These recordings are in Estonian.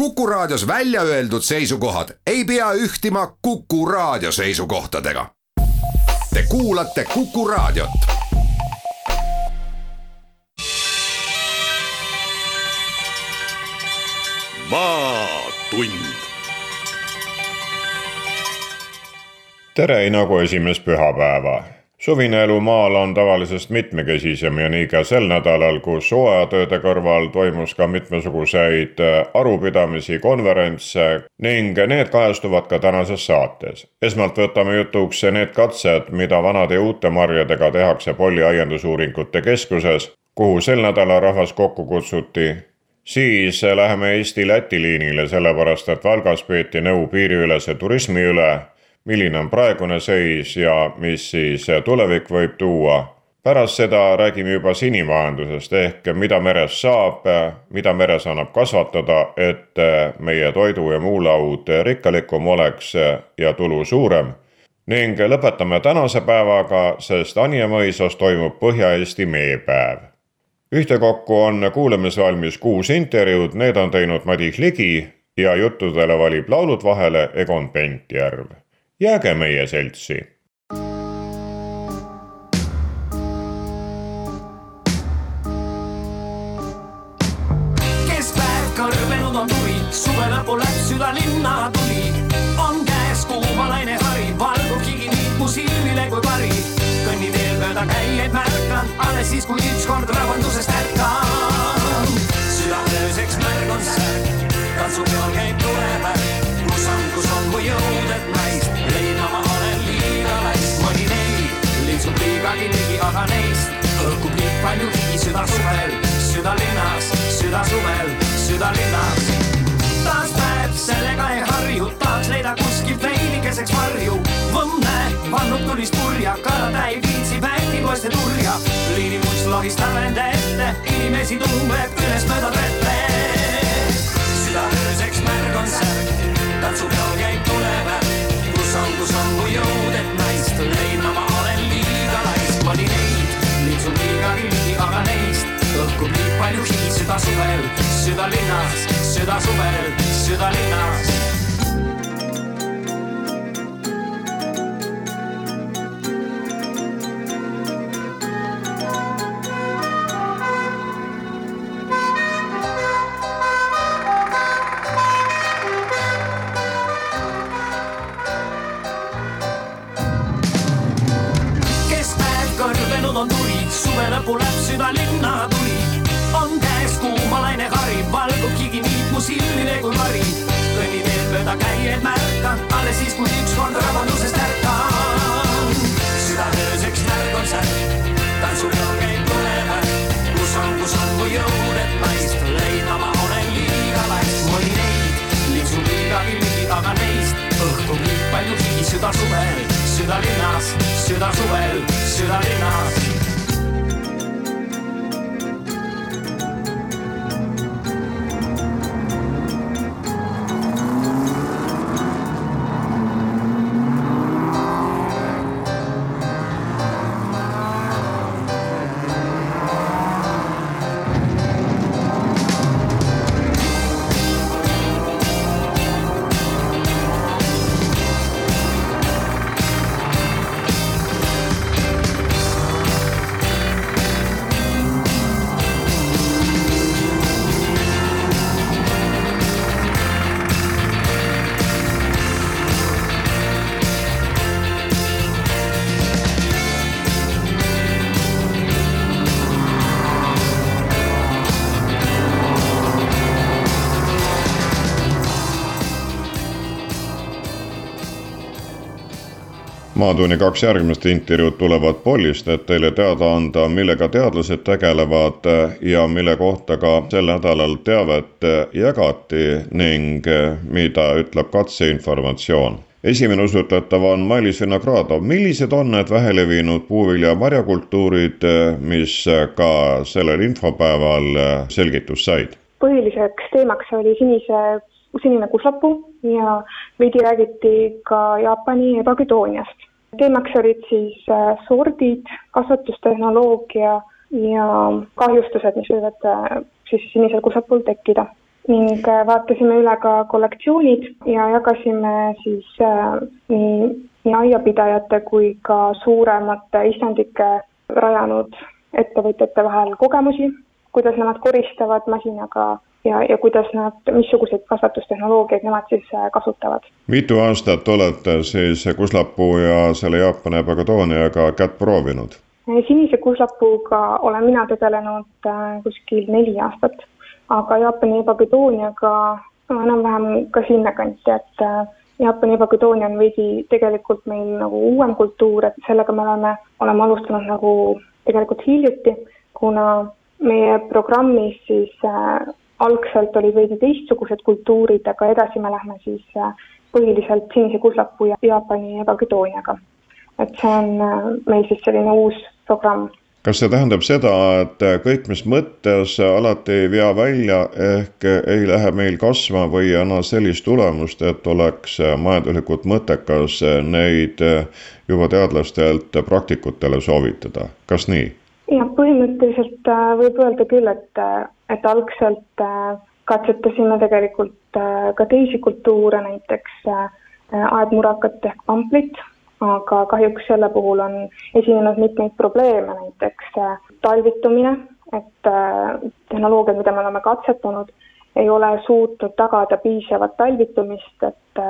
Kuku Raadios välja öeldud seisukohad ei pea ühtima Kuku Raadio seisukohtadega. Te kuulate Kuku Raadiot. maatund tere Inagu esimest pühapäeva suvine elu maal on tavalisest mitmekesisem ja nii ka sel nädalal, kus hooajatööde kõrval toimus ka mitmesuguseid äh, arupidamisi, konverentse ning need kajastuvad ka tänases saates. esmalt võtame jutuks need katsed, mida vanade ja uute marjadega tehakse Polli aiandusuuringute keskuses, kuhu sel nädalal rahvas kokku kutsuti siis läheme Eesti-Läti liinile, sellepärast et Valgas peeti nõu piiriülese turismi üle milline on praegune seis ja mis siis tulevik võib tuua. pärast seda räägime juba sinimajandusest ehk mida meres saab, mida meres annab kasvatada, et meie toidu ja muu laud rikkalikum oleks ja tulu suurem ning lõpetame tänase päevaga, sest Anija mõisas toimub Põhja-Eesti meepäev. ühtekokku on kuulamisvalmis kuus intervjuud, need on teinud Madis Ligi ja juttudele valib laulud vahele Egon Pentjärv jääge meie seltsi. suve lõpu läks südalinna tuli. on käes kuumalaine hari, valgub higini mu silmile kui pari. kõnniteel mööda käijaid märkan, alles siis, kui ükskord rabandusest ärkan. südameööseks märg on särk, tantsupeol käib liigagi ligi, aga neist õhkub liig palju higi süda suvel, südalinnas, süda suvel, südalinnas. taas päev, sellega ei harju, tahaks leida kuskilt veinikeseks varju. Võmme vannub tulist purja, karada ei viitsi väetipoiste turja. liinimuist lohistab enda ette, inimesi tumbeb ülesmööda vette. südaööseks märg on särk, tantsupeol käib tulepäev, kus on, kus on mu jõud, et naist leidma ma oli neid, liitsub liigagi ligi, aga neist õhkub liig palju higi süda suvel, südalinnas, süda suvel, südalinnas lõpu läheb südalinna tuli. Maatunni kaks järgmist intervjuud tulevad Pollist, et teile teada anda, millega teadlased tegelevad ja mille kohta ka sel nädalal teavet jagati ning mida ütleb katseinformatsioon. esimene usutletav on Mailis Vinogradov, millised on need väheleviinud puuvilja marjakultuurid, mis ka sellel infopäeval selgitust said? põhiliseks teemaks oli sinise sinine kuslapuu ja veidi räägiti ka Jaapani ebakydooniast teemaks olid siis äh, sordid, kasvatustehnoloogia ja kahjustused, mis võivad äh, siis sinisel kusapul tekkida. ning vaatasime üle ka kollektsioonid ja jagasime siis nii, nii aiapidajate kui ka suuremate istandike rajanud ettevõtjate vahel kogemusi, kuidas nemad koristavad masinaga ja, ja kuidas nad, missuguseid kasvatustehnoloogiaid nemad siis äh, kasutavad. mitu aastat olete siis kuslapuu ja selle Jaapani pagadooniaga kätt proovinud? Äh, sinise kuslapuuga olen mina tegelenud äh, kuskil neli aastat, aga Jaapani ebagedooniaga enam-vähem ka sinnakanti, et Jaapani ebaküdoonia on veidi tegelikult meil nagu uuem kultuur, et sellega me oleme, oleme alustanud nagu tegelikult hiljuti, kuna meie programmis siis algselt olid veidi teistsugused kultuurid, aga edasi me lähme siis äh, põhiliselt sinise kuslapuu ja Jaapani ebagedooniaga. et see on äh, meil siis selline uus programm kas see tähendab seda, et kõik, mis mõttes alati ei vea välja ehk ei lähe meil kasvama või ei anna sellist tulemust, et oleks majanduslikult mõttekas neid juba teadlastelt praktikutele soovitada, kas nii? Jah, põhimõtteliselt äh, võib öelda küll, et, äh, et algselt äh, katsetasime tegelikult ka teisi kultuure, näiteks aedmurakat ehk pamplit, aga kahjuks selle puhul on esinenud mitmeid probleeme, näiteks talvitumine, et tehnoloogiad, mida me oleme katsetanud, ei ole suutnud tagada piisavat talvitumist, et,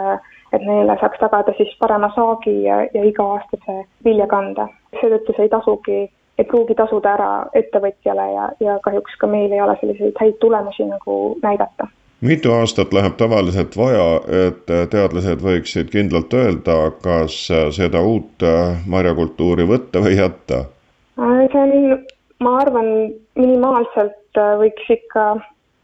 et neile saaks tagada siis parema saagi ja, ja iga-aastase viljakande. seetõttu see ei tasugi ei pruugi tasuda ära ettevõtjale ja, ja kahjuks ka meil ei ole selliseid häid tulemusi nagu näidata. mitu aastat läheb tavaliselt vaja, et teadlased võiksid kindlalt öelda, kas seda uut marjakultuuri võtta või jätta? see on, ma arvan, minimaalselt võiks ikka,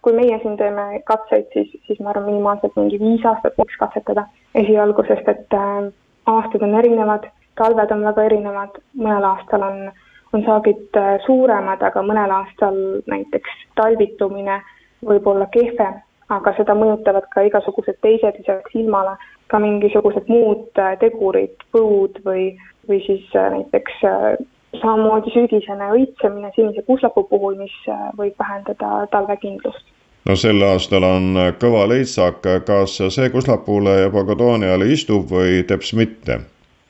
kui meie siin teeme katseid, siis, siis ma arvan, minimaalselt mingi viis aastat võiks katsetada esialgu, sest et äh, aastad on erinevad, talved on väga erinevad, mõnel aastal on on saagid äh, suuremad, aga mõnel aastal näiteks talvitumine võib olla kehvem, aga seda mõjutavad ka igasugused teised lisaks ilmale, ka mingisugused muud äh, tegurid, põud või, või siis äh, näiteks samamoodi sügisene õitsemine sinise kuslapuu puhul, mis võib vähendada talvekindlust no sel aastal on kõva leitsak, kas see kuslapuule ja pagadooniale istub või teps mitte?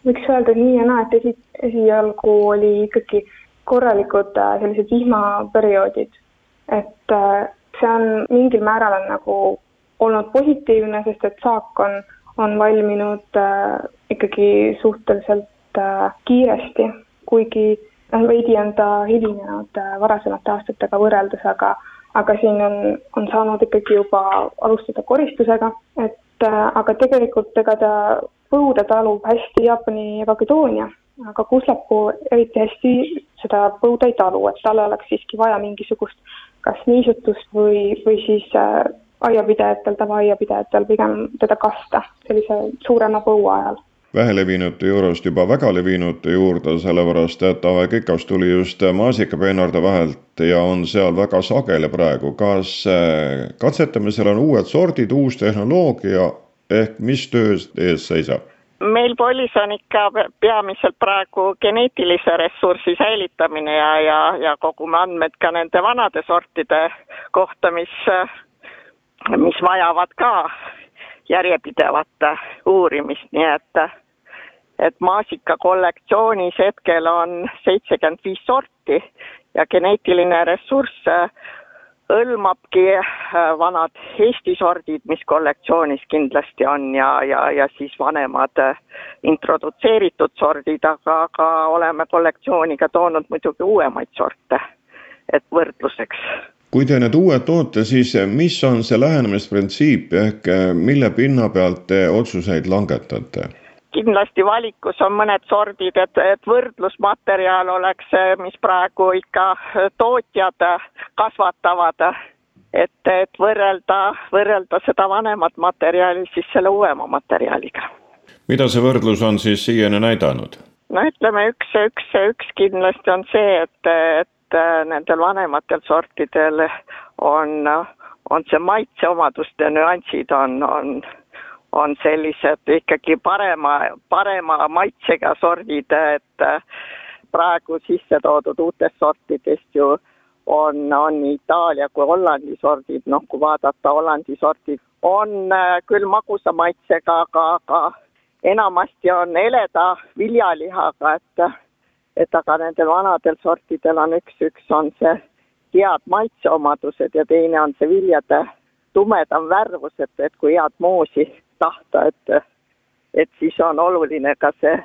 Võiks öelda, et nii ja naa, et esi, esialgu oli ikkagi korralikud äh, sellised vihmaperioodid. et äh, see on mingil määral on nagu olnud positiivne, sest et saak on, on valminud äh, ikkagi suhteliselt kiiresti, kuigi noh, veidi on ta hilinenud varasemate aastatega võrreldes, aga aga siin on, on saanud ikkagi juba alustada koristusega, et aga tegelikult ega ta põude talub hästi Jaapani evakuatoonia, aga kuslapuu eriti hästi seda põuda ei talu, et tal oleks siiski vaja mingisugust kas niisutust või, või siis äh, aiapidajatel, tavaaiapidajatel pigem teda kasta sellise suurema põua ajal vähelevinute juurest juba väga levinute juurde, sellepärast et Ave Kikas tuli just maasikapeenarde vahelt ja on seal väga sageli praegu. kas äh, katsetamisel on uued sordid, uus tehnoloogia ehk mis töö ees seisab? meil Polis on ikka peamiselt praegu geneetilise ressursi säilitamine ja, ja, ja kogume andmed ka nende vanade sortide kohta, mis, mis vajavad ka järjepidevat uurimist, nii et et maasika kollektsioonis hetkel on seitsekümmend viis sorti ja geneetiline ressurss hõlmabki äh, vanad Eesti sordid, mis kollektsioonis kindlasti on ja, ja, ja siis vanemad äh, introdutseeritud sordid, aga, aga oleme kollektsiooni ka toonud muidugi uuemaid sorte, et võrdluseks. kui te need uued toote, siis mis on see lähenemisprintsiip ehk äh, mille pinna pealt te otsuseid langetate? Kindlasti valikus on mõned sordid, et, et võrdlusmaterjal oleks see, mis praegu ikka tootjad kasvatavad. et, et võrrelda, võrrelda seda vanemat materjali siis selle uuema materjaliga. mida see võrdlus on siis siiani näidanud? no ütleme, üks, üks, üks kindlasti on see, et, et nendel vanematel sortidel on, on see maitseomaduste nüansid on, on on sellised ikkagi parema, parema maitsega sordid, et äh, praegu sisse toodud uutest sortidest ju on, on nii Itaalia kui Hollandi sordid, noh, kui vaadata Hollandi sordid, on äh, küll magusa maitsega, aga, aga enamasti on heleda viljalihaga, et et aga nendel vanadel sortidel on üks, üks on see head maitseomadused ja teine on see viljade tumedam värvus, et, et kui head moosi tahta, et et siis on oluline ka see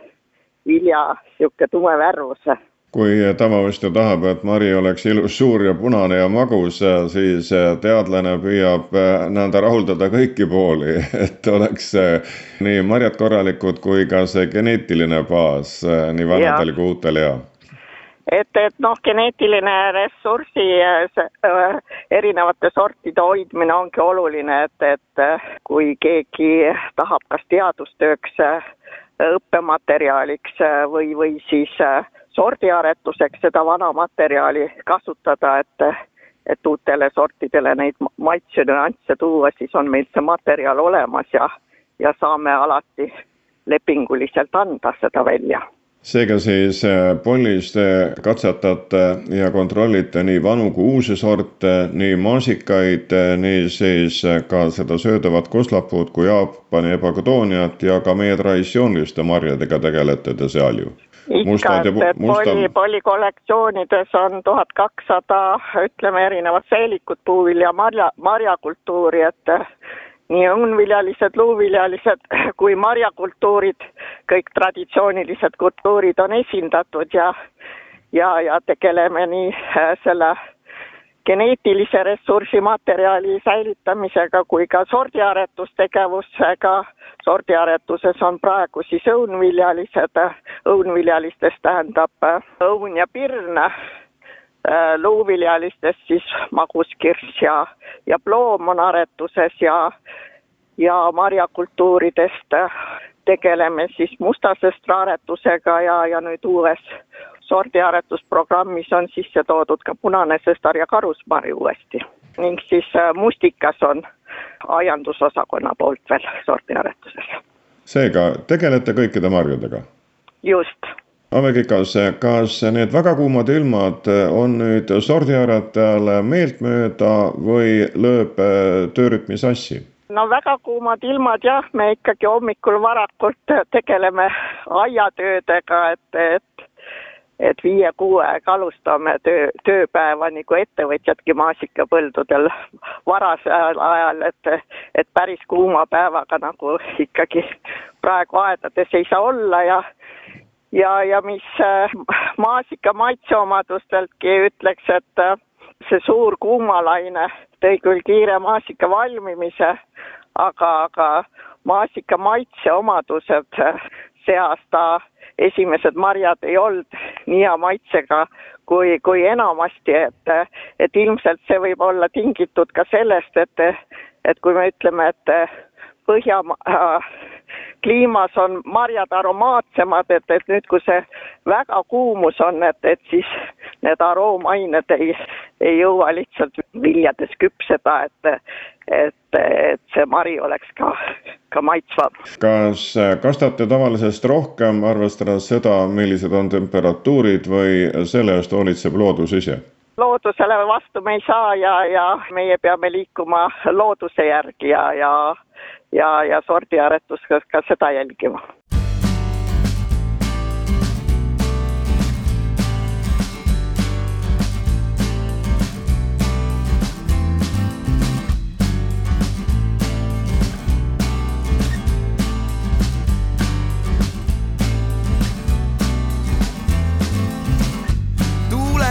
vilja niisugune tume värvus. Kui tavaostja tahab, et mari oleks ilus, suur ja punane ja magus, siis teadlane püüab äh, nii-öelda rahuldada kõiki pooli, et oleks äh, nii marjad korralikud kui ka see geneetiline baas äh, nii vanadel kui uutel hea et, et noh, geneetiline ressursi äh, erinevate sortide hoidmine ongi oluline, et, et kui keegi tahab kas teadustööks, õppematerjaliks või, või siis äh, sordiaretuseks seda vana materjali kasutada, et et uutele sortidele neid maitsenüansse tuua, siis on meil see materjal olemas ja, ja saame alati lepinguliselt anda seda välja seega siis äh, Pollis te katsetate ja kontrollite nii vanu kui uusi sorte, nii maasikaid, äh, nii siis äh, ka seda söödavat koslapuud kui Jaapani ebagodooniat ja ka meie traditsiooniliste marjadega tegelete te seal ju. Ikka, et, musta... poli, polikollektsioonides on tuhat kakssada, ütleme, erinevat seelikut, puuvilja, marja, marjakultuuri, et nii õunviljalised, luuviljalised kui marjakultuurid, kõik traditsioonilised kultuurid on esindatud ja ja, ja tegeleme nii äh, selle geneetilise ressursi materjali säilitamisega kui ka sordiaretustegevusega. Sordiaretuses on praegu siis õunviljalised, õunviljalistest tähendab äh, õun ja pirn, luuviljalistest siis maguskirss ja, ja ploom on aretuses ja, ja marjakultuuridest äh, tegeleme siis mustasõstra aretusega ja, ja nüüd uues sordiaretusprogrammis on sisse toodud ka punane sõstar ja karusmari uuesti ning siis mustikas on aiandusosakonna poolt veel sordiaretuses. seega tegelete kõikide marjadega? just. Ave Kikas, kas need väga kuumad ilmad on nüüd sordiaretajale meeltmööda või lööb äh, töörütmi sassi? no väga kuumad ilmad jah, me ikkagi hommikul varakult tegeleme aiatöödega, et, et et viie-kuue aega alustame töö, tööpäeva nagu ettevõtjadki maasikapõldudel varasel ajal, et, et päris kuuma päevaga nagu ikkagi praegu aedades ei saa olla ja ja, ja mis äh, maasika maitseomadusteltki ütleks, et äh, see suur kuumalaine tõi küll kiire maasika valmimise, aga, aga maasika maitseomadused äh, see aasta esimesed marjad ei olnud nii hea maitsega kui, kui enamasti, et, et ilmselt see võib olla tingitud ka sellest, et, et kui me ütleme, et Põhjamaa kliimas on marjad aromaatsemad, et, et nüüd, kui see väga kuumus on, et, et siis need aroomained ei, ei jõua lihtsalt viljades küpseda, et, et, et see mari oleks ka ka maitsvad. kas kastate tavalisest rohkem, arvestades seda, millised on temperatuurid või selle eest hoolitseb loodus ise? loodusele vastu me ei saa ja, ja meie peame liikuma looduse järgi ja, ja ja, ja sordiaretus ka seda jälgima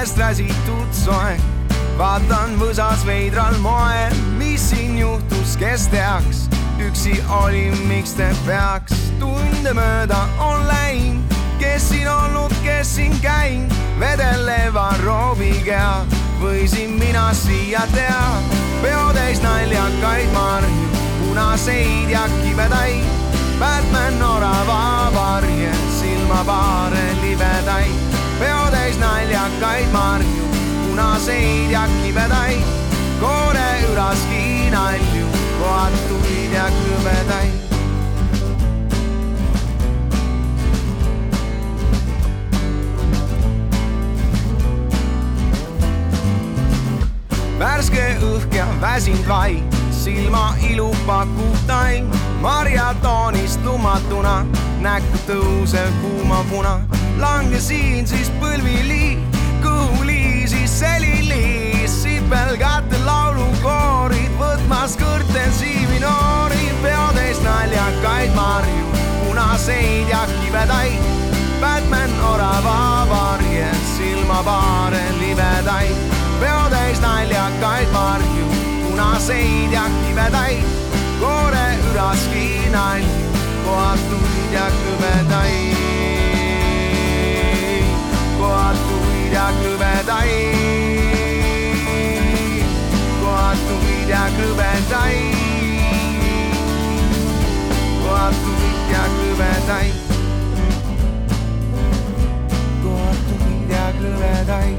tuulest räsitud soe. vaatan võsas veidral moel, mis siin juhtus, kes teaks. Üksi olin, miks te peaks, tunde mööda on läinud. kes siin olnud, kes siin käinud, vedeleva roobiga võisin mina siia teha. peotäis naljakaid marju, punaseid ja kibedaid. Batman orava varje, silmapaare libedaid peotäis naljakaid marju, punaseid ja kibedaid, koore üraski nalju, kohatuid ja kõvedaid. sind vaid, silma ilu pakub taim, marjatoonist lumatuna, näkku tõusev kuuma puna. langesin siis põlvili, kõhuli siis selili, sipelgate laulukoorid, võtmas kõrten siivi noori, peotäis naljakaid marju, punaseid ja kibedaid. Batman orava varjes silmapaare libedaid, peotäis naljakaid marju, punaseid ja kibedaid, koore üraski nalju, kohatuid ja kõvedaid, kohatuid ja kõvedaid, kõvedaid, kohatuid ja kõvedaid. kohatuid ja kõvedaid.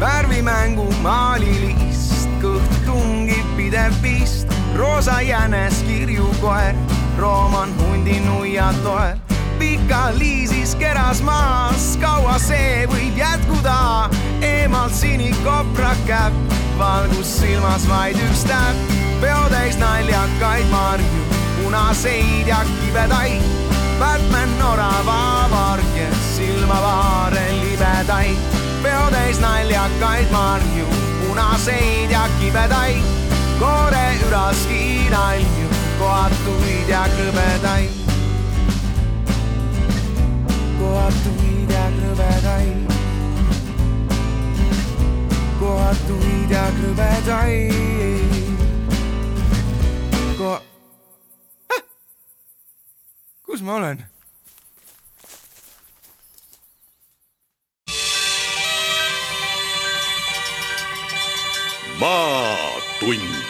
värvimängu maalilist, kõht tungib pidev pist, roosa jänes kirjukoer, rooman hundi nuia toel. Pikaliisis keras maas, kaua see võib jätkuda, eemalt sinikopra käpp, valgus silmas vaid üks täpp, peotäis naljakaid marju, punaseid ja kibedaid. Batman orava varges silmavaare libedaid. Peotäis naljakaid marju, punaseid ja kibedaid, koore üraski nalju, kohatuid ja krõbedaid. Kohatuid ja krõbedaid, kohatuid ja krõbedaid. Ko- äh!, kus ma olen? maatund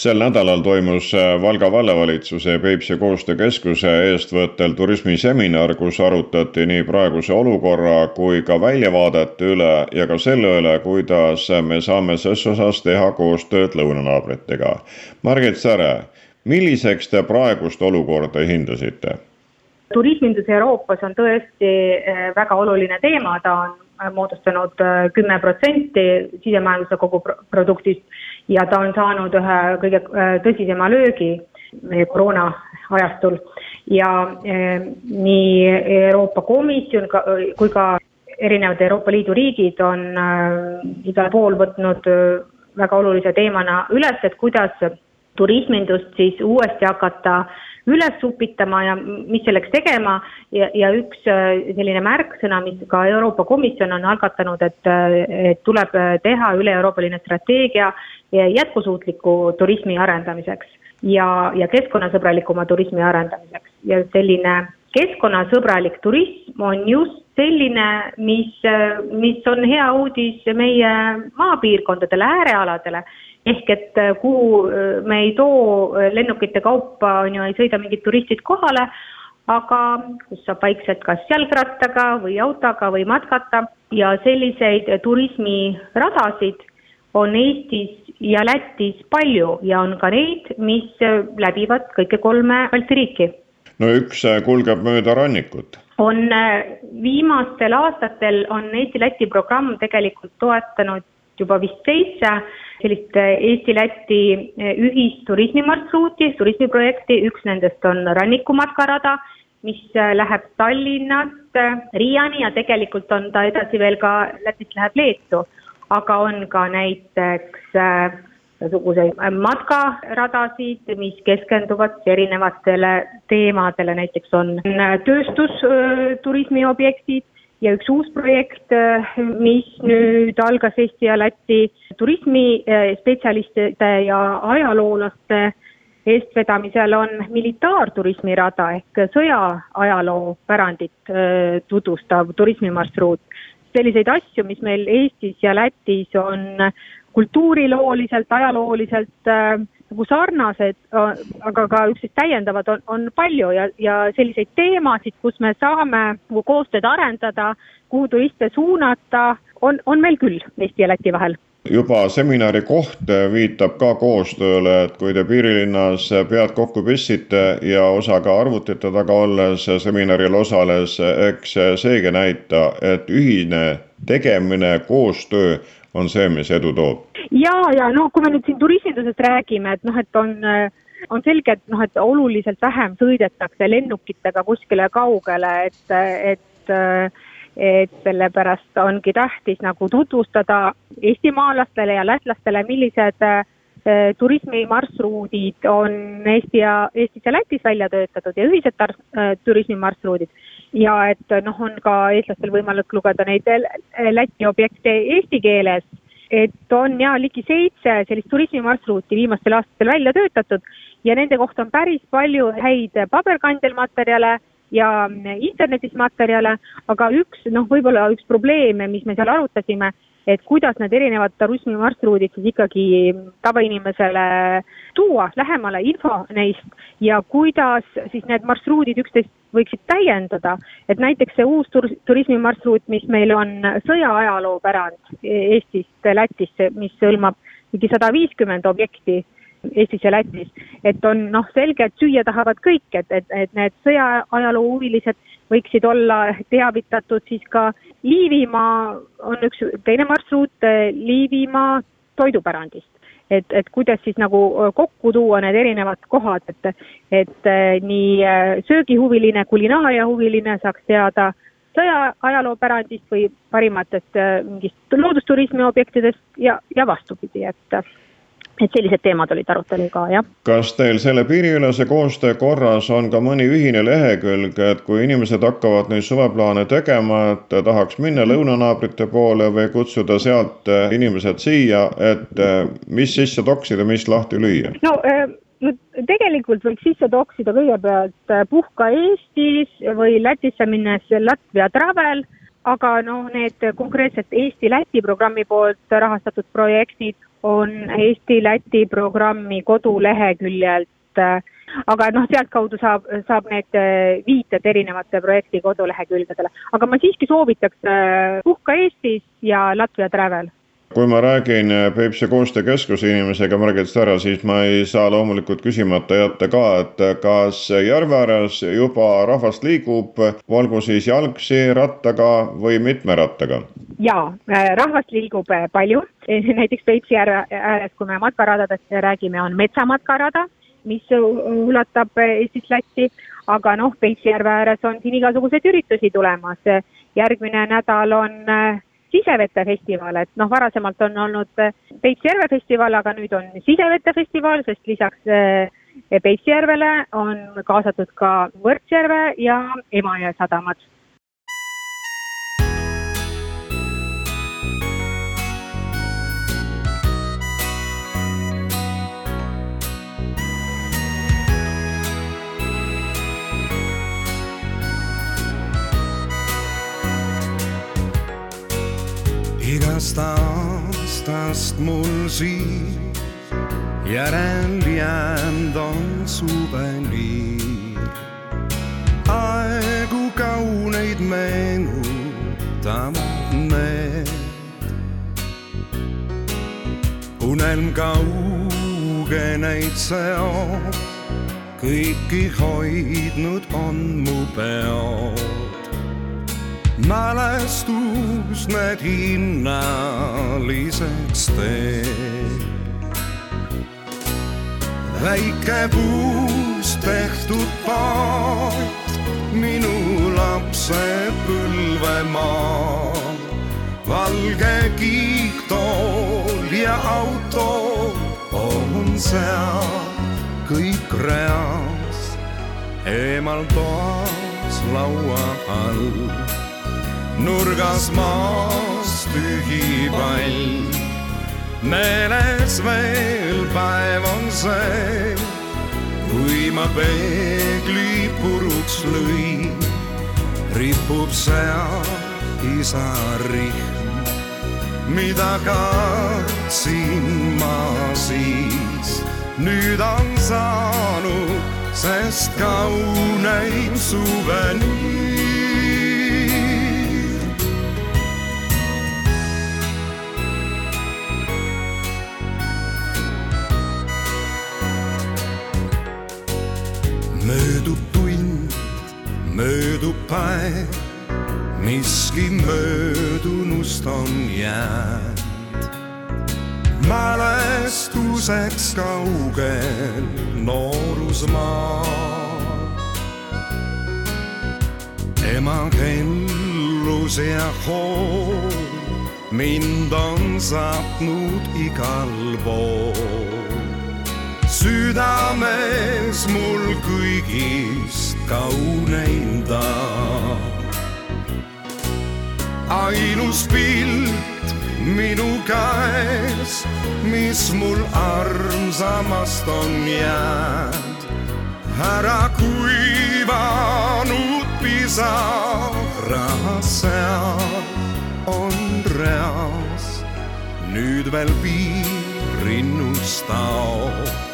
sel nädalal toimus äh, Valga vallavalitsuse ja Peipsi koostöökeskuse eestvõttel turismiseminar, kus arutati nii praeguse olukorra kui ka väljavaadete üle ja ka selle üle, kuidas me saame ses osas teha koostööd lõunanaabritega. Margit Säre, milliseks te praegust olukorda hindasite? turismindus Euroopas on tõesti eh, väga oluline teema, ta on moodustanud eh, kümme protsenti sisemajanduse koguproduktist ja ta on saanud ühe kõige eh, tõsisema löögi meie koroona ajastul. Ja nii Euroopa Komisjon kui ka erinevad Euroopa Liidu riigid on igal pool võtnud väga olulise teemana üles, et kuidas turismindust siis uuesti hakata üles upitama ja mis selleks tegema. Ja, ja üks selline märksõna, mis ka Euroopa Komisjon on algatanud, et, et tuleb teha üle-euroopaline strateegia jätkusuutliku turismi arendamiseks ja, ja keskkonnasõbralikuma turismi arendamiseks. Ja selline keskkonnasõbralik turism on just selline, mis, mis on hea uudis meie maapiirkondadele, äärealadele ehk et kuhu me ei too lennukite kaupa, on ju, ei sõida mingid turistid kohale, aga kus saab vaikselt kas jalgrattaga või autoga või matkata ja selliseid turismiradasid on Eestis ja Lätis palju ja on ka neid, mis läbivad kõike kolme Balti riiki. no üks kulgeb mööda rannikut. on viimastel aastatel on Eesti-Läti programm tegelikult toetanud juba vist seitse sellist Eesti-Läti ühist turismimarsruuti, turismiprojekti, üks nendest on rannikumatkarada, mis läheb Tallinnast Riiani ja tegelikult on ta edasi veel ka Lätist läheb Leetu. Aga on ka näiteks niisuguseid matkaradasid, mis keskenduvad erinevatele teemadele, näiteks on tööstusturismi objektid ja üks uus projekt, mis nüüd algas Eesti ja Läti turismispetsialistide ja ajaloolaste eestvedamisel on militaarturismi rada ehk sõjaajaloo pärandit tutvustav turismimarsruut. Selliseid asju, mis meil Eestis ja Lätis on kultuurilooliselt, ajalooliselt äh, nagu sarnased, aga ka üksteist täiendavad, on, on palju ja, ja selliseid teemasid, kus me saame nagu koostööd arendada, kuhu turiste suunata, on, on meil küll Eesti ja Läti vahel. Juba seminari koht viitab ka koostööle, et kui te piirilinnas pead kokku püssite ja osa ka arvutite taga olles seminaril osales, eks seegi näita, et ühine tegemine, koostöö on see, mis edu toob. ja, ja no kui me nüüd siin turismindusest räägime, et noh, et on on selge, et noh, et oluliselt vähem sõidetakse lennukitega kuskile kaugele, et, et et sellepärast ongi tähtis nagu tutvustada eestimaalastele ja lätlastele, millised äh, turismimarsruudid on Eesti ja, Eestis ja Lätis välja töötatud ja ühised tar-, äh, turismimarsruudid. Ja et noh, on ka eestlastel võimalik lugeda neid Läti objekte eesti keeles, et on ja ligi seitse sellist turismimarsruuti viimastel aastatel välja töötatud ja nende kohta on päris palju häid paberkandelmaterjale ja internetis materjale, aga üks noh, võib-olla üks probleeme, mis me seal arutasime, et kuidas need erinevad turismimarsruudid siis ikkagi tavainimesele tuua lähemale info neist ja kuidas siis need marsruudid üksteist võiksid täiendada, et näiteks see uus tur-, turismimarsruut, mis meil on sõjaajaloo-pärand Eestist Lätisse, mis hõlmab ligi sada viiskümmend objekti Eestis ja Lätis. et on noh, selge, et süüa tahavad kõik, et, et, et need sõjaajaloo huvilised võiksid olla teavitatud siis ka Liivimaa on üks teine marsruut Liivimaa toidupärandist. Et, et kuidas siis nagu kokku tuua need erinevad kohad, et, et nii söögihuviline, kulinaariahuviline saaks teada sõjaajaloo-pärandist või parimatest mingist loodusturismi objektidest ja, ja vastupidi, et et sellised teemad olid arutelul ka, jah. kas teil selle piiriülese koostöö korras on ka mõni ühine lehekülg, et kui inimesed hakkavad neid suveplaane tegema, et tahaks minna lõunanaabrite poole või kutsuda sealt eh, inimesed siia, et eh, mis sisse toksida, mis lahti lüüa? no no tegelikult võiks sisse toksida kõigepealt Puhka Eestis või Lätisse minnes Latvia Travel, aga noh, need konkreetselt Eesti-Läti programmi poolt rahastatud projektid on Eesti-Läti programmi koduleheküljelt, aga noh, sealtkaudu saab, saab need äh, viited erinevate projekti kodulehekülgedele. aga ma siiski soovitaks äh, Puhka Eestis ja Latvia Travel kui ma räägin Peipsi koostöökeskuse inimesega Margit Sära, siis ma ei saa loomulikult küsimata jätta ka, et kas järve ääres juba rahvas liigub, olgu siis jalgsi, rattaga või mitme rattaga? jaa, rahvast liigub palju, näiteks Peipsi järve ääres, kui me matkaradadest räägime, on metsamatkarada, mis ulatab Eestist Lätti, aga noh, Peipsi järve ääres on siin igasuguseid üritusi tulemas. järgmine nädal on sisevete festival, et noh, varasemalt on olnud eh, Peipsi-Järve festival, aga nüüd on sisevete festival, sest lisaks eh, Peipsi-Järvele on kaasatud ka Võrtsjärve ja Emajõe sadamad igast aastast mul siin järel jäänud on suveniir. aegu kauneid meenutavad need. unelm kauge neid seob, kõiki hoidnud on mu peod mälestus need hinnaliseks teeb. väike puust tehtud paat, minu lapsepõlvemaa. valge kiiktool ja auto on seal kõik reas, eemal toas laua all nurgas maas tühi pall. meeles veel päev on see, kui ma peegli puruks lõin, ripub seal isa rihm, mida kartsin ma siis, nüüd on saanud, sest kauneim möödub tund, möödub päev, miski möödunust on jäänud. mälestuseks kaugel noorusmaa. ema kellus ja hoov mind on saatnud igal pool südames mul kõigist kauneim ta. ainus pilt minu käes, mis mul armsamast on jäänud, ära kuivanud pisara seal on reas, nüüd veel piirinnust taob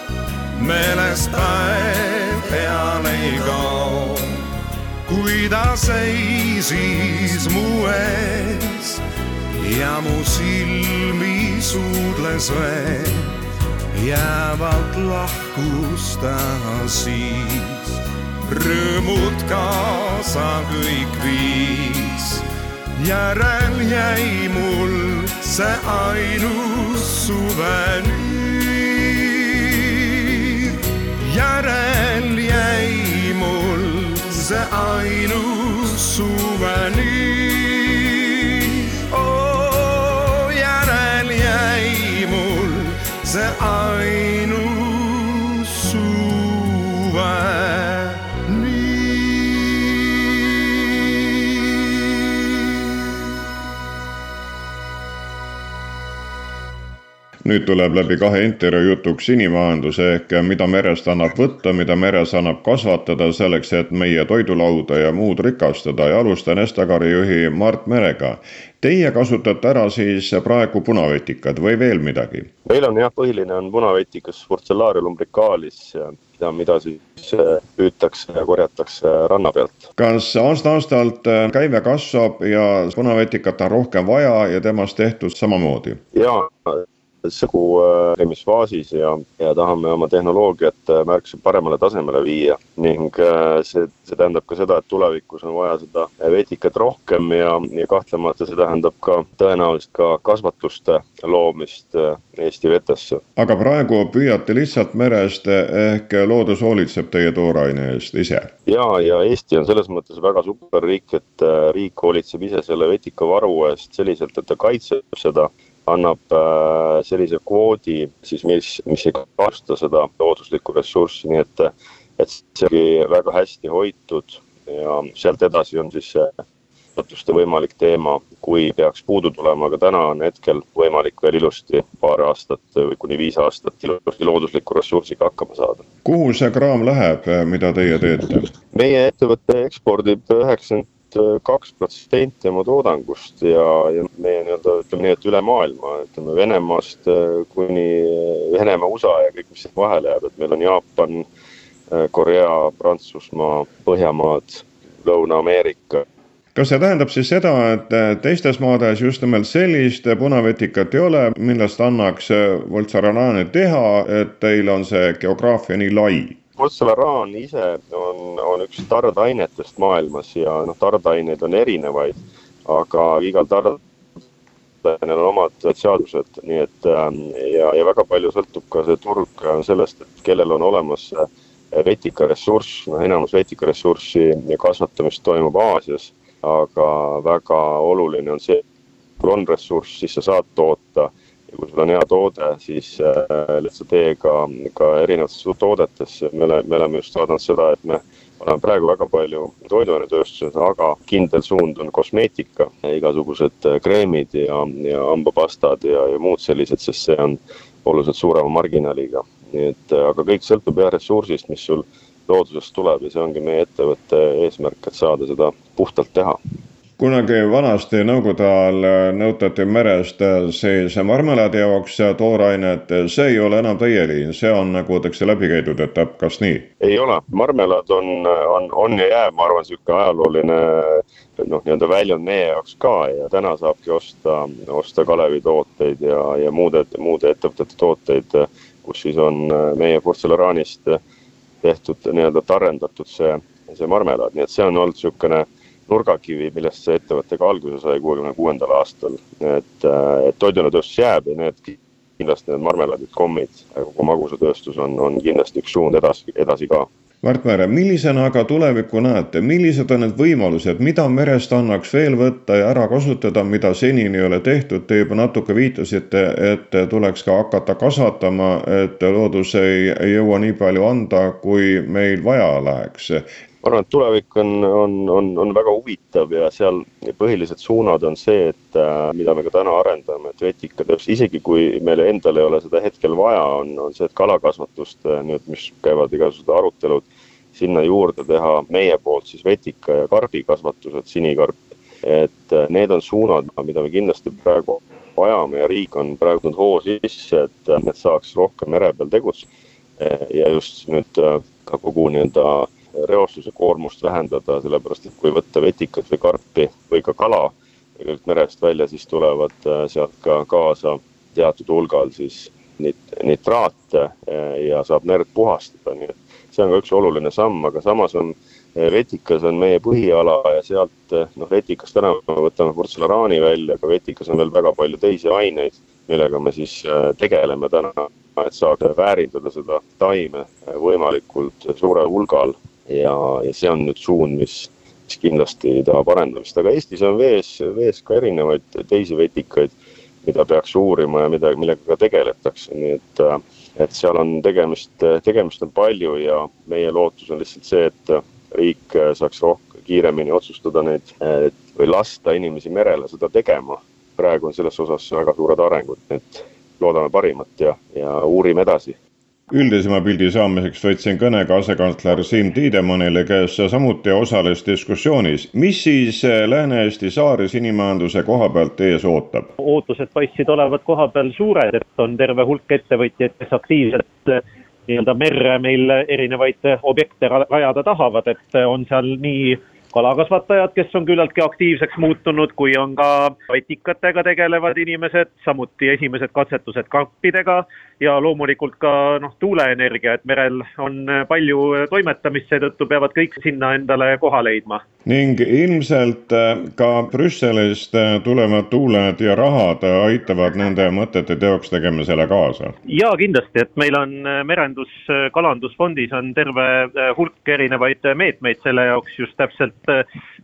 meelest päev peal ei kao. kui ta seisis mu ees ja mu silmi suudles veel, jäävalt lahkus ta siis. rõõmud kaasa kõik viis, järel jäi mul see ainus suvenüür järel jäi mul see ainus suveniir oh,. järel jäi mul see ainus nüüd tuleb läbi kahe intervjuu jutuks inimmajandus ehk mida merest annab võtta, mida meres annab kasvatada selleks, et meie toidulauda ja muud rikastada ja alustan Estagari juhi Mart Merega. Teie kasutate ära siis praegu punavetikad või veel midagi? meil on jah, põhiline on punavetikas Porcellarium umbricalis ja mida siis äh, püütakse ja korjatakse ranna pealt. kas aasta-aastalt äh, käive kasvab ja punavetikat on rohkem vaja ja temast tehtud samamoodi? jaa segu levimisfaasis äh, ja, ja tahame oma tehnoloogiat äh, märksa paremale tasemele viia ning äh, see, see tähendab ka seda, et tulevikus on vaja seda vetikat rohkem ja, ja kahtlemata see tähendab ka tõenäoliselt ka kasvatuste loomist Eesti vetesse. aga praegu püüate lihtsalt merest ehk loodus hoolitseb teie tooraine eest ise? ja, ja Eesti on selles mõttes väga super riik, et riik hoolitseb ise selle vetikavaru eest selliselt, et ta kaitseb seda annab äh, sellise kvoodi siis, mis, mis ei kahjusta seda looduslikku ressurssi, nii et, et see ongi väga hästi hoitud ja sealt edasi on siis see muudatuste võimalik teema, kui peaks puudu tulema, aga täna on hetkel võimalik veel ilusti paar aastat või kuni viis aastat ilusti loodusliku ressursiga hakkama saada. kuhu see kraam läheb, mida teie teete? meie ettevõte ekspordib üheksakümmend kaks protsenti oma toodangust ja, ja meie nii-öelda ütleme nii, et üle maailma, ütleme Venemaast äh, kuni Venemaa, USA ja kõik, mis sinna vahele jääb, et meil on Jaapan, äh, Korea, Prantsusmaa, Põhjamaad, Lõuna-Ameerika kas see tähendab siis seda, et äh, teistes maades just nimelt sellist punavetikat ei ole, millest annaks Voltsaranaani teha, et teil on see geograafia nii lai? Portselaraan ise on, on üks tardainetest maailmas ja noh, tardaineid on erinevaid, aga igal tardainel on omad seadused, nii et ähm, ja, ja väga palju sõltub ka see turg sellest, et kellel on olemas vetikaressurss, noh enamus vetikaressurssi kasvatamist toimub Aasias, aga väga oluline on see, kui on ressurss, siis sa saad toota ja kui sul on hea toode, siis äh, lihtsalt tee-ga ka erinevates toodetes, me oleme, me oleme just vaadanud seda, et me oleme praegu väga palju toiduainetööstuses, aga kindel suund on kosmeetika, igasugused äh, kreemid ja, ja hambapastad ja, ja muud sellised, sest see on oluliselt suurema marginaaliga. nii et, äh, aga kõik sõltub jah ressursist, mis sul loodusest tuleb ja see ongi meie ettevõtte eesmärk, et saada seda puhtalt teha kunagi vanasti Nõukogude ajal nõutati merest siis marmelaadi jaoks toorainet, see ei ole enam teie liin, see on nagu öeldakse läbi käidud etapp, kas nii? ei ole, marmelaad on, on, on ja jääb, ma arvan, niisugune ajalooline noh, nii-öelda väljund meie jaoks ka ja täna saabki osta, osta Kalevi tooteid ja, ja muude, muude ettevõtete tooteid, kus siis on meie portselaraanist tehtud nii-öelda tarendatud see, see marmelaad, nii et see on olnud niisugune nurgakivi, millest see ettevõte ka alguse sai kuuekümne kuuendal aastal. et, et toiduainetööstus jääb ja need kindlasti need marmelaadid, kommid, kogu magusatööstus on, on kindlasti üks suund edasi, edasi ka. Mart Märe, millisena aga tulevikku näete, millised on need võimalused, mida merest annaks veel võtta ja ära kasutada, mida senini ei ole tehtud, te juba natuke viitasite, et tuleks ka hakata kasvatama, et loodus ei jõua nii palju anda, kui meil vaja läheks ma arvan, et tulevik on, on, on, on väga huvitav ja seal põhilised suunad on see, et äh, mida me ka täna arendame, et vetikatööstus, isegi kui meil endal ei ole seda hetkel vaja, on, on see, et kalakasvatust äh, nüüd, mis käivad igasugused arutelud, sinna juurde teha meie poolt siis vetika ja karbikasvatused, sinikarp. et äh, need on suunad, mida me kindlasti praegu vajame ja riik on praegu tulnud hoo sisse, et need saaks rohkem mere peal tegutseda. ja just nüüd ka kogu nii-öelda reostuse koormust vähendada, sellepärast et kui võtta vetikat või karpi või ka kala tegelikult merest välja, siis tulevad äh, sealt ka kaasa teatud hulgal siis nit-, nitraate äh, ja saab merd puhastada, nii et see on ka üks oluline samm, aga samas on äh, vetikas on meie põhiala ja sealt noh, vetikast täna me võtame portselanaani välja, aga vetikas on veel väga palju teisi aineid, millega me siis tegeleme täna, et saada väärindada seda taime võimalikult suurel hulgal ja, ja see on nüüd suund, mis, mis kindlasti tahab arendamist, aga Eestis on vees, vees ka erinevaid teisi vetikaid, mida peaks uurima ja mida, millega ka tegeletakse, nii et, et seal on tegemist, tegemist on palju ja meie lootus on lihtsalt see, et riik saaks rohkem, kiiremini otsustada neid või lasta inimesi merele seda tegema. praegu on selles osas väga suured arengud, nii et loodame parimat ja, ja uurime edasi üldisema pildi saamiseks võtsin kõne ka asekantsler Siim Tiidemannile, kes samuti osales diskussioonis. mis siis eh, Lääne-Eesti saari sinimajanduse koha pealt ees ootab? ootused paistsid olevat koha peal suured, et on terve hulk ettevõtjaid, kes aktiivselt eh, nii-öelda merre meil erinevaid objekte rajada tahavad, et on seal nii kalakasvatajad, kes on küllaltki aktiivseks muutunud, kui on ka vetikatega tegelevad inimesed, samuti esimesed katsetused karpidega ja loomulikult ka noh, tuuleenergia, et merel on palju toimetamist, seetõttu peavad kõik sinna endale koha leidma. Ning ilmselt äh, ka Brüsselist äh, tulevad tuuled ja rahad aitavad nende mõtete teoks tegemisele kaasa? jaa, kindlasti, et meil on äh, merendus, kalandusfondis on terve hulk erinevaid meetmeid selle jaoks just täpselt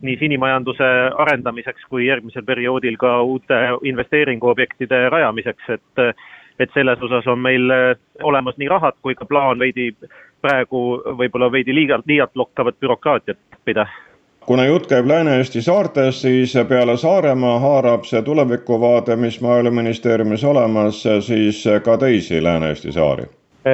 nii sinimajanduse arendamiseks kui järgmisel perioodil ka uute investeeringuobjektide rajamiseks, et et selles osas on meil äh, olemas nii rahad kui ka plaan veidi praegu võib-olla veidi liialt, liialt lokkavat bürokraatiat õppida kuna jutt käib Lääne-Eesti saartest, siis peale Saaremaa haarab see tulevikuvaade, mis Maaeluministeeriumis olemas, siis ka teisi Lääne-Eesti saari.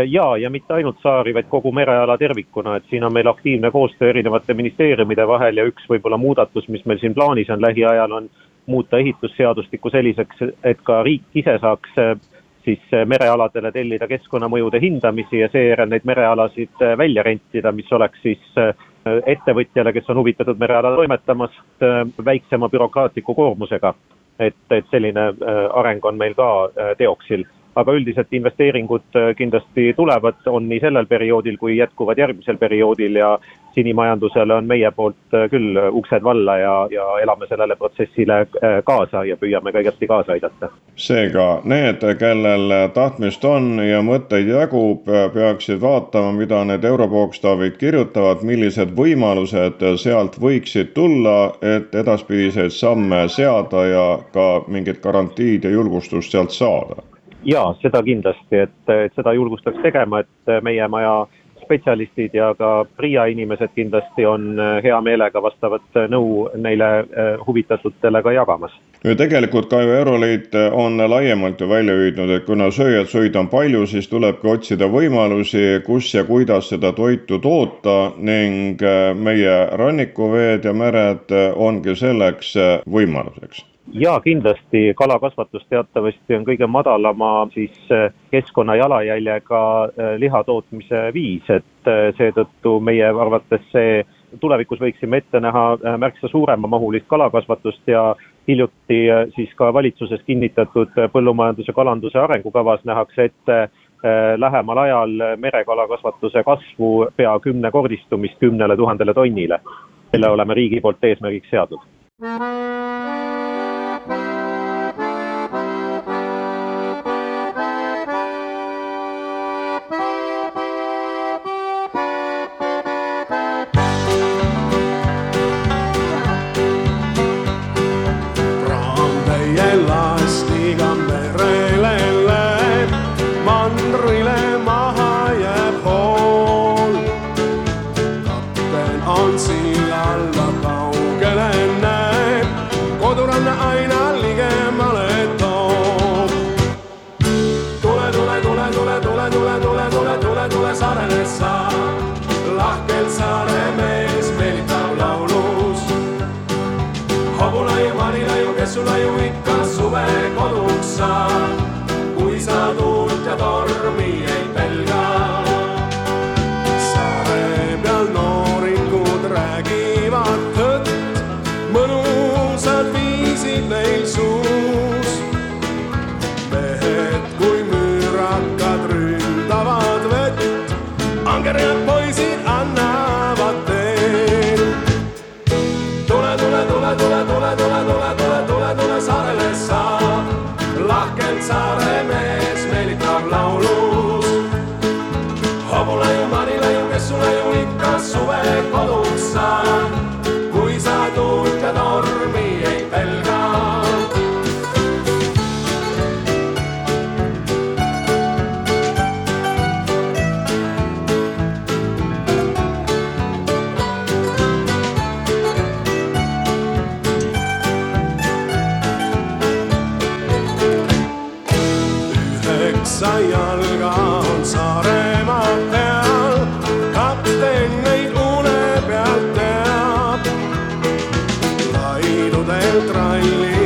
Ja, ja mitte ainult saari, vaid kogu mereala tervikuna, et siin on meil aktiivne koostöö erinevate ministeeriumide vahel ja üks võib-olla muudatus, mis meil siin plaanis on lähiajal, on muuta ehitusseadustikku selliseks, et ka riik ise saaks äh, siis äh, merealadele tellida keskkonnamõjude hindamisi ja seejärel neid merealasid äh, välja rentida, mis oleks siis ettevõtjale, kes on huvitatud merealal toimetamast, väiksema bürokraatliku koormusega. et, et selline areng on meil ka teoksil aga üldiselt investeeringud kindlasti tulevad, on nii sellel perioodil kui jätkuvad järgmisel perioodil ja sinimajandusele on meie poolt äh, küll uksed valla ja, ja elame sellele protsessile äh, kaasa ja püüame ka igati kaasa aidata. seega need, kellel tahtmist on ja mõtteid jagub, peaksid vaatama, mida need europookstaavid kirjutavad, millised võimalused sealt võiksid tulla, et edaspidiseid samme seada ja ka mingit garantiid ja julgustust sealt saada jaa, seda kindlasti, et, et seda julgustaks tegema, et meie maja spetsialistid ja ka PRIA inimesed kindlasti on hea meelega vastavat nõu neile äh, huvitatutele ka jagamas. no tegelikult ka ju Euroliit on laiemalt ju välja hüüdnud, et kuna sööjad söid on palju, siis tulebki otsida võimalusi, kus ja kuidas seda toitu toota ning meie rannikuveed ja mered ongi selleks võimaluseks jaa, kindlasti. Kalakasvatus teatavasti on kõige madalama siis äh, keskkonna jalajäljega äh, liha tootmise viis, et äh, seetõttu meie arvates see tulevikus võiksime ette näha märksa suuremamahulist kalakasvatust ja hiljuti siis ka valitsuses kinnitatud põllumajanduse kalanduse arengukavas nähakse ette lähemal ajal merekalakasvatuse kasvu pea kümnekordistumist kümnele tuhandele tonnile. Mille oleme riigi poolt eesmärgiks seadnud. Koduranna aina ligemale toob. tule, tule, tule, tule, tule, tule, tule, tule, tule, tule saarele sa, lahkelt saare mees meelitab laulus. Hobulaiu, marilaiu, kessulaiu ikka suve koduks saab, kui sa tuult follow traile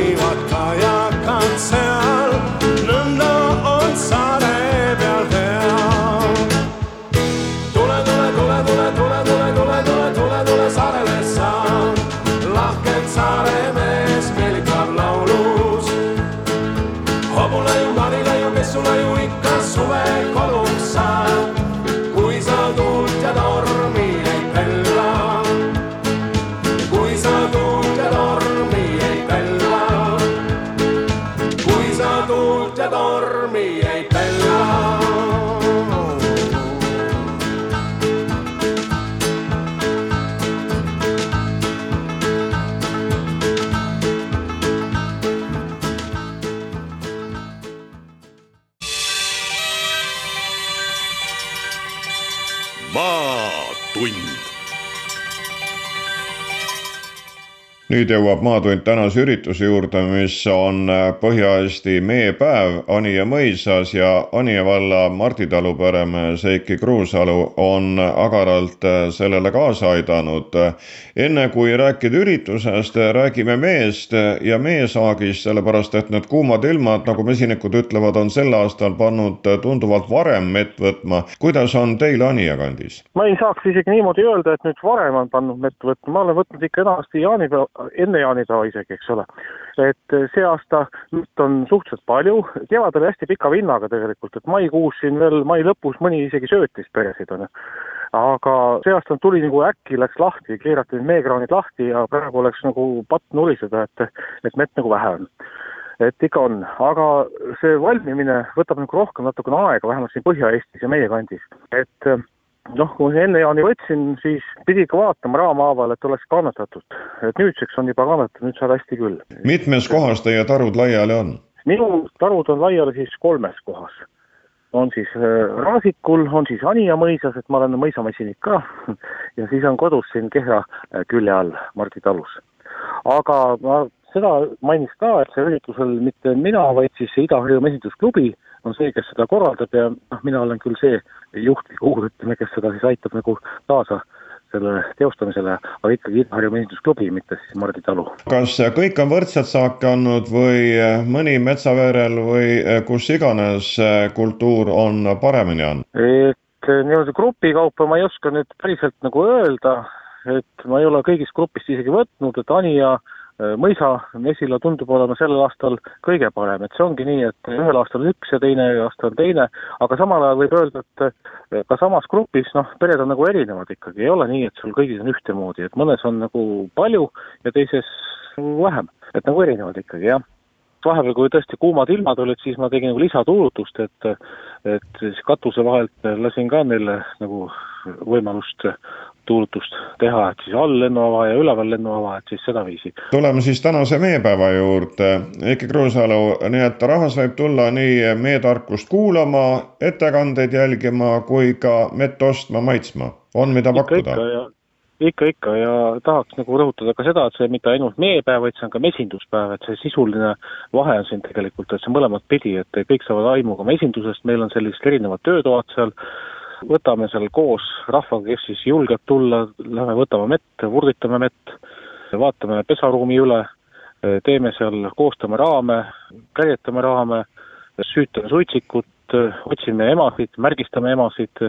nüüd jõuab Maatund tänase ürituse juurde, mis on Põhja-Eesti meepäev Anija mõisas ja Anija valla Mardi talu peremees Heiki Kruusalu on agaralt sellele kaasa aidanud. enne kui rääkida üritusest, räägime meest ja meesaagist, sellepärast et need kuumad ilmad, nagu mesinikud ütlevad, on sel aastal pannud tunduvalt varem mett võtma. kuidas on teil Anija kandis? ma ei saaks isegi niimoodi öelda, et nüüd varem on pannud mett võtma, ma olen võtnud ikka enamasti jaanipäeva, enne jaanipäeva isegi, eks ole. et see aasta mett on suhteliselt palju, kevad oli hästi pika vinnaga tegelikult, et maikuus siin veel, mai lõpus mõni isegi söötis peresid, on ju. aga see aasta tuli nagu äkki läks lahti, keerati need meekraanid lahti ja praegu oleks nagu patt nuriseda, et, et mett nagu vähe on et ikka on, aga see valmimine võtab nagu rohkem natukene aega, vähemalt siin Põhja-Eestis ja meie kandis. et noh, kui enne jaani võtsin, siis pidi ikka vaatama raamhaaval, et oleks kannatatud. et nüüdseks on juba kannatatud, nüüd saab hästi küll. mitmes kohas teie tarud laiali on? minu tarud on laiali siis kolmes kohas. on siis äh, Raasikul, on siis Anija mõisas, et ma olen mõisamessinik ka ja siis on kodus siin Kehra äh, külje all Mardi talus. aga ma seda mainiks ka, et see üritusel mitte mina, vaid siis see Ida-Harju Mesindusklubi on see, kes seda korraldab ja noh, mina olen küll see juhtfiguur, ütleme, kes seda siis aitab nagu kaasa selle teostamisele, aga ikkagi Ida-Harju Mesindusklubi, mitte siis Mardi talu. kas kõik on võrdselt saaki andnud või mõni Metsaveerel või kus iganes kultuur on paremini andnud? et niimoodi grupi kaupa ma ei oska nüüd päriselt nagu öelda, et ma ei ole kõigist grupist isegi võtnud, et Anija mõisamesila tundub olema sellel aastal kõige parem, et see ongi nii, et ühel aastal on üks ja teine aasta on teine, aga samal ajal võib öelda, et ka samas grupis noh, pered on nagu erinevad ikkagi, ei ole nii, et sul kõigis on ühtemoodi, et mõnes on nagu palju ja teises vähem, et nagu erinevad ikkagi, jah. Vahepeal, kui tõesti kuumad ilmad olid, siis ma tegin nagu lisatuulutust, et et siis katuse vahelt lasin ka neile nagu võimalust tuulutust teha, et siis all lennuava ja üleval lennuava, et siis sedaviisi. tuleme siis tänase meepäeva juurde. Heiki Kruusalu, nii et rahvas võib tulla nii meetarkust kuulama, ettekandeid jälgima kui ka mett ostma, maitsma. on, mida ikka, pakkuda? ikka, ikka ja tahaks nagu rõhutada ka seda, et see mitte ainult meepäev, vaid see on ka mesinduspäev, et see sisuline vahe on siin tegelikult, et see mõlemat pidi, et kõik saavad aimu ka mesindusest, meil on sellised erinevad töötoad seal, võtame seal koos rahvaga, kes siis julgeb tulla, lähme võtame mett, vurditame mett, vaatame pesaruumi üle, teeme seal, koostame raame, käietame raame, süütame suitsikut, otsime emasid, märgistame emasid,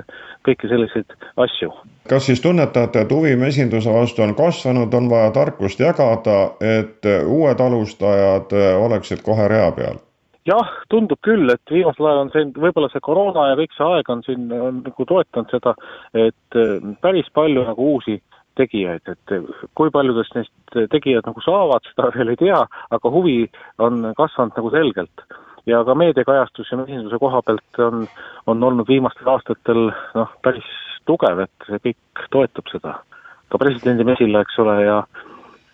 kõiki selliseid asju. kas siis tunnetate, et huvi mesinduse vastu on kasvanud, on vaja tarkust jagada, et uued alustajad oleksid kohe rea peal? Jah, tundub küll, et viimasel ajal on see, võib-olla see koroona ja kõik see aeg on siin on nagu toetanud seda, et äh, päris palju nagu uusi tegijaid, et äh, kui paljudest neist tegijad nagu saavad, seda veel ei tea, aga huvi on kasvanud nagu selgelt. ja ka meediakajastus ja mesinduse koha pealt on, on olnud viimastel aastatel noh, päris tugev, et see kõik toetab seda. ka presidendi mesile, eks ole, ja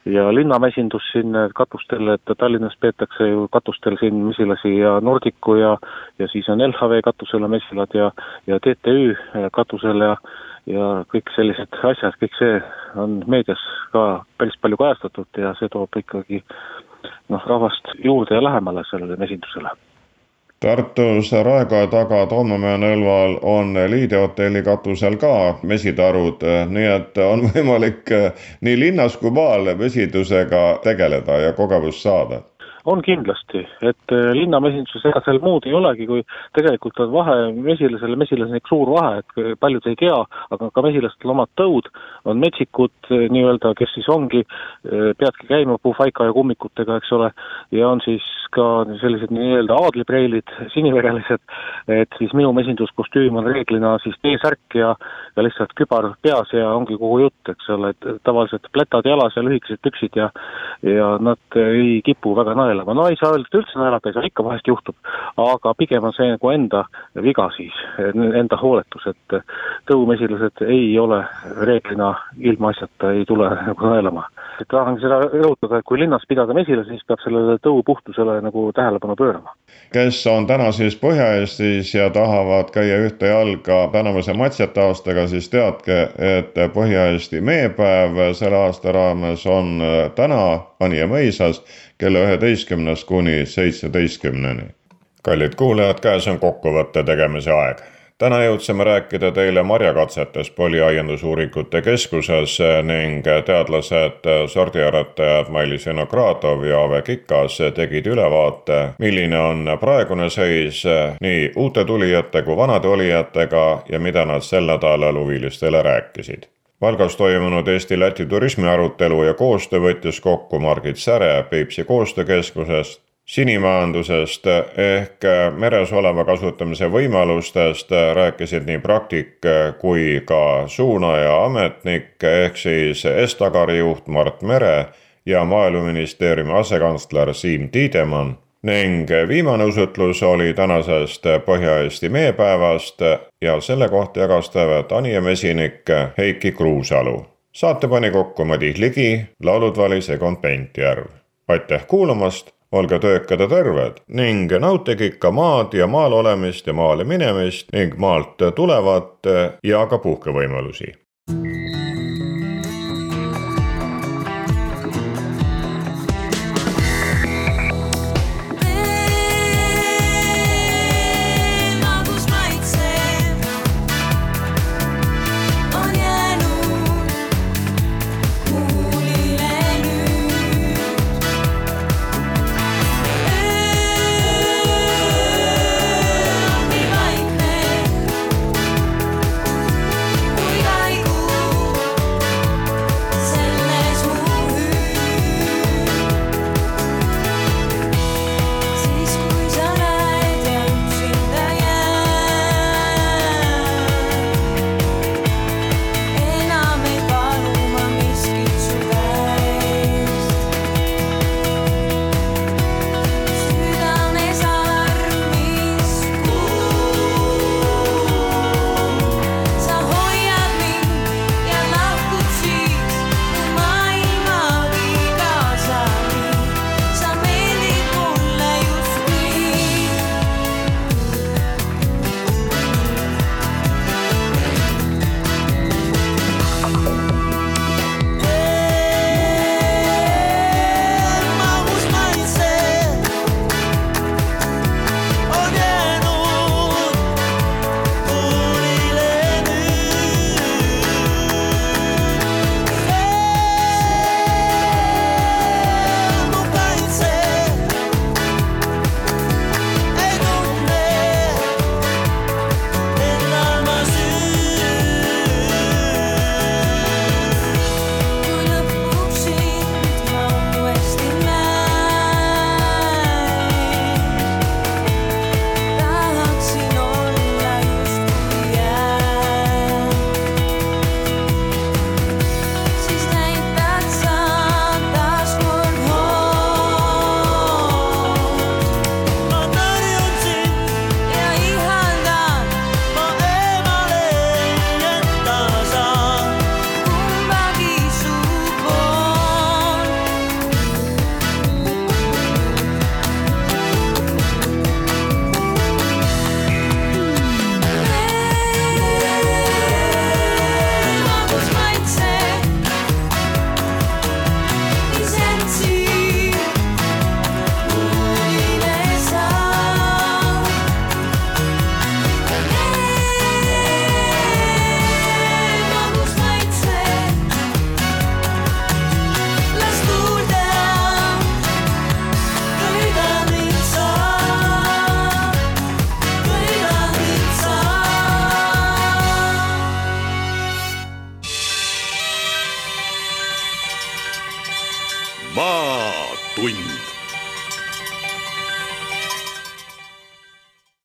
ja linnamesindus siin katustel, et Tallinnas peetakse ju katustel siin mesilasi ja Nordicu ja ja siis on LHV katusel on mesilad ja, ja TTÜ katusel ja ja kõik sellised asjad, kõik see on meedias ka päris palju kajastatud ja see toob ikkagi noh, rahvast juurde ja lähemale sellele mesindusele Tartus Raekoja taga Toomemäe nõlval on Liide hotelli katusel ka mesitarud, nii et on võimalik nii linnas kui maal mesindusega tegeleda ja kogemust saada on kindlasti, et äh, linnamesinduses ega seal muud ei olegi, kui tegelikult on vahe mesilasel ja mesilasel suur vahe, et paljud ei tea, aga ka mesilastel omad tõud on metsikud äh, nii-öelda, kes siis ongi, äh, peadki käima puhvaika ja kummikutega, eks ole, ja on siis ka sellised nii-öelda aadlipreilid, siniverelised, et siis minu mesinduskostüüm on reeglina siis T-särk ja ja lihtsalt kübar peas ja ongi kogu jutt, eks ole, et tavaliselt plätad jalas ja lühikesed püksid ja ja nad ei kipu väga naerma naelama, no ei saa öelda, et üldse naelata ei saa, ikka vahest juhtub, aga pigem on see nagu enda viga siis, enda hooletus, et tõumesilased ei ole reeglina ilmaasjata, ei tule nagu naelama. tahangi seda rõhutada, et kui linnas pidada mesilasi, siis peab sellele tõupuhtusele nagu tähelepanu pöörama. kes on täna siis Põhja-Eestis ja tahavad käia ühte jalga tänavuse matsjate aastaga, siis teadke, et Põhja-Eesti meepäev selle aasta raames on täna Anija mõisas kella üheteistkümnest kuni seitseteistkümneni. kallid kuulajad, käes on kokkuvõtte tegemise aeg täna jõudsime rääkida teile marjakatsetest Poliaiandusuuringute Keskuses ning teadlased, sordiaretajad Mailis Vinogradov ja Ave Kikas tegid ülevaate, milline on praegune seis nii uute tulijate kui vanade olijatega ja mida nad sel nädalal huvilistele rääkisid Valgas toimunud Eesti-Läti turismiarutelu ja koostöö võttis kokku Margit Säre Peipsi koostöökeskusest, sinimajandusest ehk meres oleva kasutamise võimalustest rääkisid nii praktik kui ka suunaja ametnik ehk siis Estagari juht Mart Mere ja Maaeluministeeriumi asekantsler Siim Tiidemann ning viimane usutlus oli tänasest Põhja-Eesti meepäevast ja selle kohta jagas teavet Anija mesinik Heiki Kruusalu. saate pani kokku Madis Ligi, laulud valis Egon Pentjärv. aitäh kuulamast, olge töökad ja terved ning nautige ikka maad ja maal olemist ja maale minemist ning maalt tulevat ja ka puhkevõimalusi.